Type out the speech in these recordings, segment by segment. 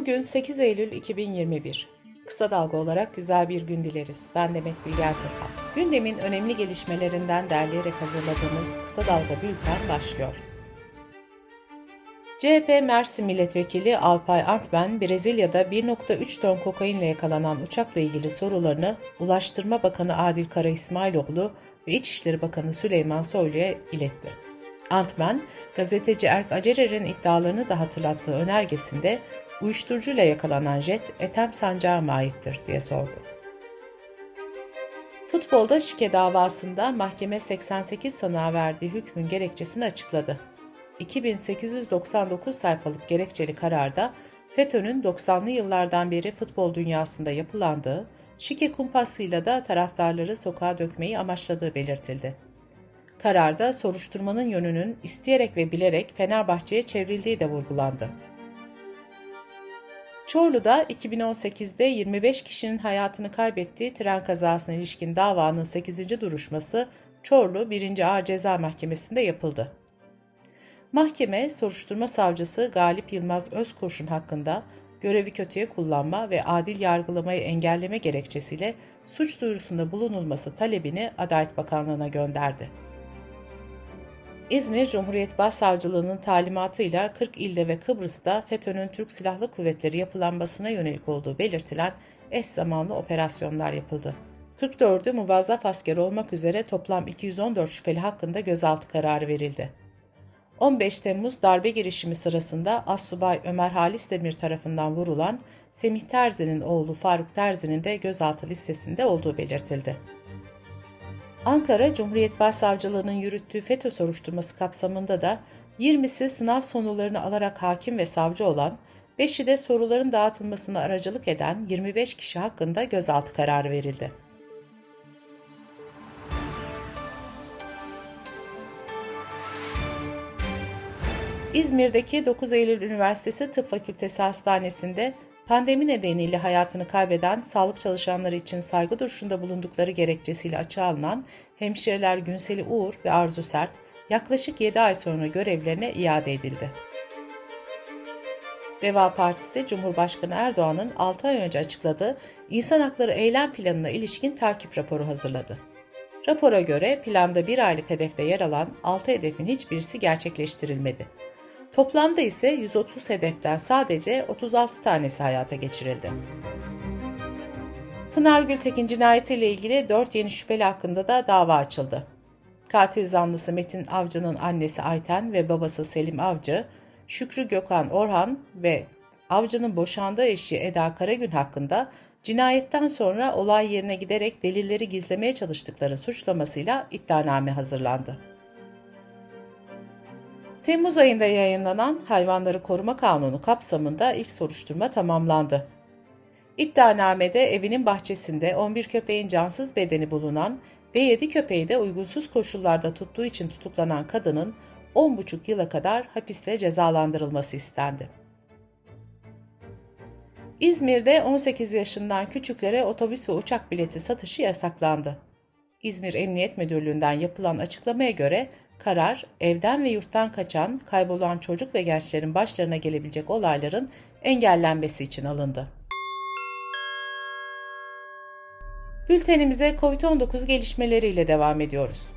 Bugün 8 Eylül 2021. Kısa dalga olarak güzel bir gün dileriz. Ben Demet Bilger Kasap. Gündemin önemli gelişmelerinden derleyerek hazırladığımız Kısa Dalga Bülten başlıyor. CHP Mersin Milletvekili Alpay Antben, Brezilya'da 1.3 ton kokainle yakalanan uçakla ilgili sorularını Ulaştırma Bakanı Adil Kara İsmailoğlu ve İçişleri Bakanı Süleyman Soylu'ya iletti. Antman, gazeteci Erk Acerer'in iddialarını da hatırlattığı önergesinde uyuşturucuyla yakalanan jet Ethem Sancağı mı aittir diye sordu. Futbolda şike davasında mahkeme 88 sanığa verdiği hükmün gerekçesini açıkladı. 2899 sayfalık gerekçeli kararda FETÖ'nün 90'lı yıllardan beri futbol dünyasında yapılandığı, şike kumpasıyla da taraftarları sokağa dökmeyi amaçladığı belirtildi. Kararda soruşturmanın yönünün isteyerek ve bilerek Fenerbahçe'ye çevrildiği de vurgulandı. Çorlu'da 2018'de 25 kişinin hayatını kaybettiği tren kazasına ilişkin davanın 8. duruşması Çorlu 1. Ağır Ceza Mahkemesi'nde yapıldı. Mahkeme, soruşturma savcısı Galip Yılmaz Özkurşun hakkında görevi kötüye kullanma ve adil yargılamayı engelleme gerekçesiyle suç duyurusunda bulunulması talebini Adalet Bakanlığı'na gönderdi. İzmir Cumhuriyet Başsavcılığı'nın talimatıyla 40 ilde ve Kıbrıs'ta FETÖ'nün Türk Silahlı Kuvvetleri yapılanmasına yönelik olduğu belirtilen eş zamanlı operasyonlar yapıldı. 44'ü muvazzaf asker olmak üzere toplam 214 şüpheli hakkında gözaltı kararı verildi. 15 Temmuz darbe girişimi sırasında Assubay Ömer Halis Demir tarafından vurulan Semih Terzi'nin oğlu Faruk Terzi'nin de gözaltı listesinde olduğu belirtildi. Ankara Cumhuriyet Başsavcılığı'nın yürüttüğü FETÖ soruşturması kapsamında da 20'si sınav sonularını alarak hakim ve savcı olan, 5'i de soruların dağıtılmasına aracılık eden 25 kişi hakkında gözaltı kararı verildi. İzmir'deki 9 Eylül Üniversitesi Tıp Fakültesi Hastanesi'nde pandemi nedeniyle hayatını kaybeden sağlık çalışanları için saygı duruşunda bulundukları gerekçesiyle açığa alınan hemşireler Günseli Uğur ve Arzu Sert yaklaşık 7 ay sonra görevlerine iade edildi. Deva Partisi Cumhurbaşkanı Erdoğan'ın 6 ay önce açıkladığı İnsan Hakları Eylem Planı'na ilişkin takip raporu hazırladı. Rapora göre planda bir aylık hedefte yer alan 6 hedefin hiçbirisi gerçekleştirilmedi. Toplamda ise 130 hedeften sadece 36 tanesi hayata geçirildi. Pınar Gültekin cinayetiyle ilgili 4 yeni şüpheli hakkında da dava açıldı. Katil zanlısı Metin Avcı'nın annesi Ayten ve babası Selim Avcı, Şükrü Gökhan Orhan ve Avcı'nın boşandığı eşi Eda Karagün hakkında cinayetten sonra olay yerine giderek delilleri gizlemeye çalıştıkları suçlamasıyla iddianame hazırlandı. Temmuz ayında yayınlanan Hayvanları Koruma Kanunu kapsamında ilk soruşturma tamamlandı. İddianamede evinin bahçesinde 11 köpeğin cansız bedeni bulunan ve 7 köpeği de uygunsuz koşullarda tuttuğu için tutuklanan kadının 10,5 yıla kadar hapiste cezalandırılması istendi. İzmir'de 18 yaşından küçüklere otobüs ve uçak bileti satışı yasaklandı. İzmir Emniyet Müdürlüğü'nden yapılan açıklamaya göre Karar, evden ve yurttan kaçan, kaybolan çocuk ve gençlerin başlarına gelebilecek olayların engellenmesi için alındı. Bültenimize COVID-19 gelişmeleriyle devam ediyoruz.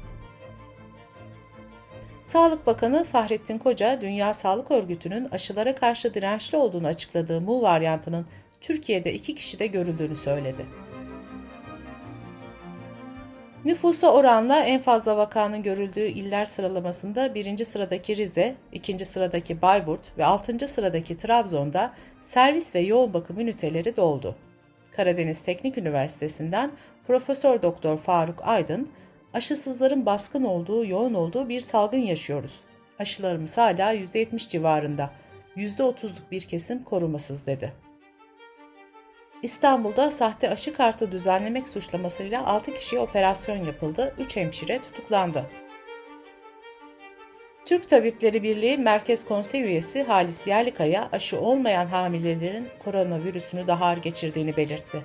Sağlık Bakanı Fahrettin Koca, Dünya Sağlık Örgütü'nün aşılara karşı dirençli olduğunu açıkladığı Mu varyantının Türkiye'de iki kişide görüldüğünü söyledi. Nüfusa oranla en fazla vakanın görüldüğü iller sıralamasında birinci sıradaki Rize, ikinci sıradaki Bayburt ve altıncı sıradaki Trabzon'da servis ve yoğun bakım üniteleri doldu. Karadeniz Teknik Üniversitesi'nden Profesör Doktor Faruk Aydın, aşısızların baskın olduğu, yoğun olduğu bir salgın yaşıyoruz. Aşılarımız hala %70 civarında, %30'luk bir kesim korumasız dedi. İstanbul'da sahte aşı kartı düzenlemek suçlamasıyla 6 kişiye operasyon yapıldı, 3 hemşire tutuklandı. Türk Tabipleri Birliği Merkez Konsey üyesi Halis Yerlikaya aşı olmayan hamilelerin koronavirüsünü daha ağır geçirdiğini belirtti.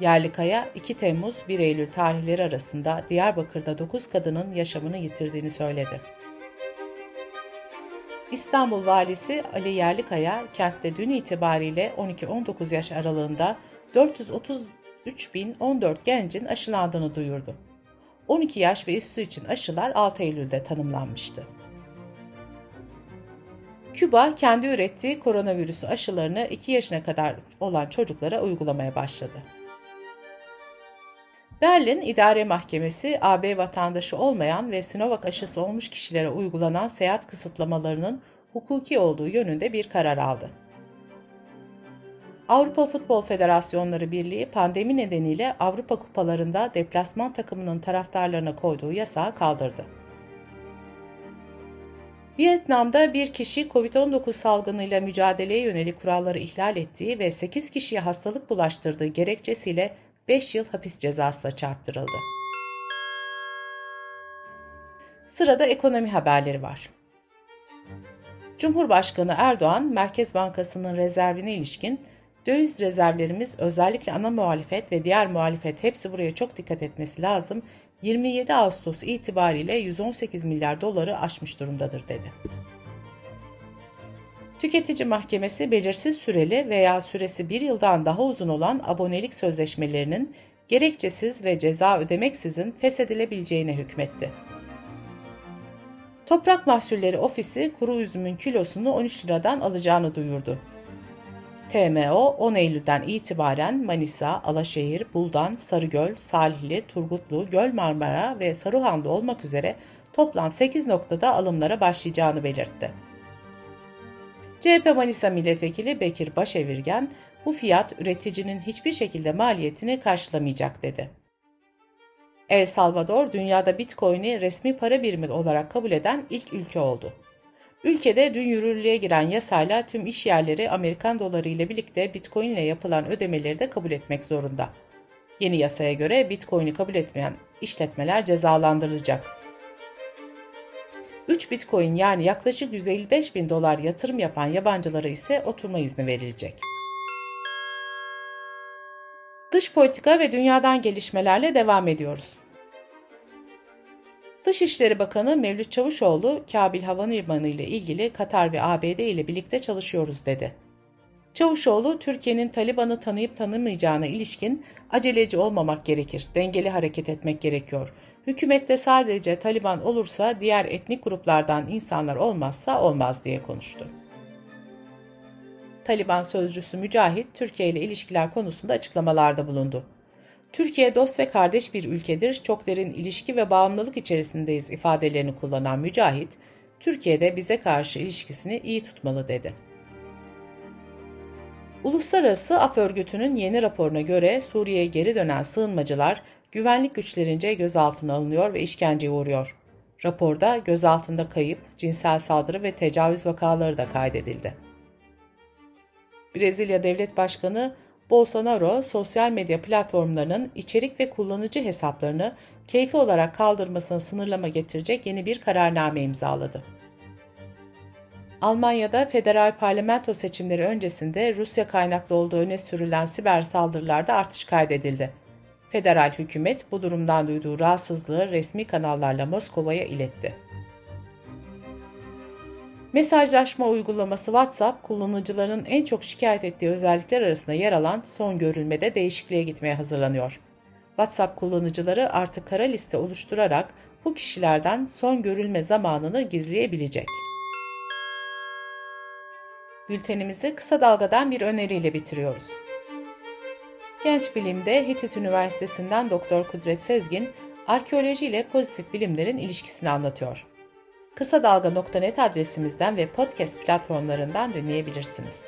Yerlikaya 2 Temmuz 1 Eylül tarihleri arasında Diyarbakır'da 9 kadının yaşamını yitirdiğini söyledi. İstanbul Valisi Ali Yerlikaya kentte dün itibariyle 12-19 yaş aralığında 433.014 gencin aşılandığını duyurdu. 12 yaş ve üstü için aşılar 6 Eylül'de tanımlanmıştı. Küba kendi ürettiği koronavirüs aşılarını 2 yaşına kadar olan çocuklara uygulamaya başladı. Berlin İdare Mahkemesi, AB vatandaşı olmayan ve Sinovac aşısı olmuş kişilere uygulanan seyahat kısıtlamalarının hukuki olduğu yönünde bir karar aldı. Avrupa Futbol Federasyonları Birliği pandemi nedeniyle Avrupa kupalarında deplasman takımının taraftarlarına koyduğu yasağı kaldırdı. Vietnam'da bir kişi COVID-19 salgınıyla mücadeleye yönelik kuralları ihlal ettiği ve 8 kişiye hastalık bulaştırdığı gerekçesiyle 5 yıl hapis cezasına çarptırıldı. Sırada ekonomi haberleri var. Cumhurbaşkanı Erdoğan, Merkez Bankası'nın rezervine ilişkin döviz rezervlerimiz özellikle ana muhalefet ve diğer muhalefet hepsi buraya çok dikkat etmesi lazım. 27 Ağustos itibariyle 118 milyar doları aşmış durumdadır dedi. Tüketici Mahkemesi belirsiz süreli veya süresi bir yıldan daha uzun olan abonelik sözleşmelerinin gerekçesiz ve ceza ödemeksizin feshedilebileceğine hükmetti. Toprak Mahsulleri Ofisi kuru üzümün kilosunu 13 liradan alacağını duyurdu. TMO 10 Eylül'den itibaren Manisa, Alaşehir, Buldan, Sarıgöl, Salihli, Turgutlu, Göl Marmara ve Saruhan'da olmak üzere toplam 8 noktada alımlara başlayacağını belirtti. CHP Manisa Milletvekili Bekir Başevirgen, bu fiyat üreticinin hiçbir şekilde maliyetini karşılamayacak dedi. El Salvador, dünyada Bitcoin'i resmi para birimi olarak kabul eden ilk ülke oldu. Ülkede dün yürürlüğe giren yasayla tüm iş yerleri Amerikan doları ile birlikte Bitcoin ile yapılan ödemeleri de kabul etmek zorunda. Yeni yasaya göre Bitcoin'i kabul etmeyen işletmeler cezalandırılacak. 3 Bitcoin yani yaklaşık 155 bin dolar yatırım yapan yabancılara ise oturma izni verilecek. Dış politika ve dünyadan gelişmelerle devam ediyoruz. Dışişleri Bakanı Mevlüt Çavuşoğlu, Kabil Havalimanı ile ilgili Katar ve ABD ile birlikte çalışıyoruz dedi. Çavuşoğlu, Türkiye'nin Taliban'ı tanıyıp tanımayacağına ilişkin aceleci olmamak gerekir, dengeli hareket etmek gerekiyor. Hükümette sadece Taliban olursa diğer etnik gruplardan insanlar olmazsa olmaz diye konuştu. Taliban sözcüsü Mücahit, Türkiye ile ilişkiler konusunda açıklamalarda bulundu. Türkiye dost ve kardeş bir ülkedir, çok derin ilişki ve bağımlılık içerisindeyiz ifadelerini kullanan Mücahit, Türkiye'de bize karşı ilişkisini iyi tutmalı dedi. Uluslararası Af Örgütü'nün yeni raporuna göre Suriye'ye geri dönen sığınmacılar güvenlik güçlerince gözaltına alınıyor ve işkenceye uğruyor. Raporda gözaltında kayıp, cinsel saldırı ve tecavüz vakaları da kaydedildi. Brezilya Devlet Başkanı Bolsonaro, sosyal medya platformlarının içerik ve kullanıcı hesaplarını keyfi olarak kaldırmasına sınırlama getirecek yeni bir kararname imzaladı. Almanya'da federal parlamento seçimleri öncesinde Rusya kaynaklı olduğu öne sürülen siber saldırılarda artış kaydedildi. Federal hükümet bu durumdan duyduğu rahatsızlığı resmi kanallarla Moskova'ya iletti. Mesajlaşma uygulaması WhatsApp, kullanıcıların en çok şikayet ettiği özellikler arasında yer alan son görülmede değişikliğe gitmeye hazırlanıyor. WhatsApp kullanıcıları artık kara liste oluşturarak bu kişilerden son görülme zamanını gizleyebilecek. Bültenimizi kısa dalgadan bir öneriyle bitiriyoruz. Genç Bilim'de Hitit Üniversitesi'nden Doktor Kudret Sezgin, arkeoloji ile pozitif bilimlerin ilişkisini anlatıyor. Kısa Dalga.net adresimizden ve podcast platformlarından dinleyebilirsiniz.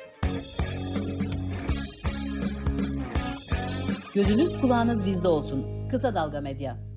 Gözünüz kulağınız bizde olsun. Kısa Dalga Medya.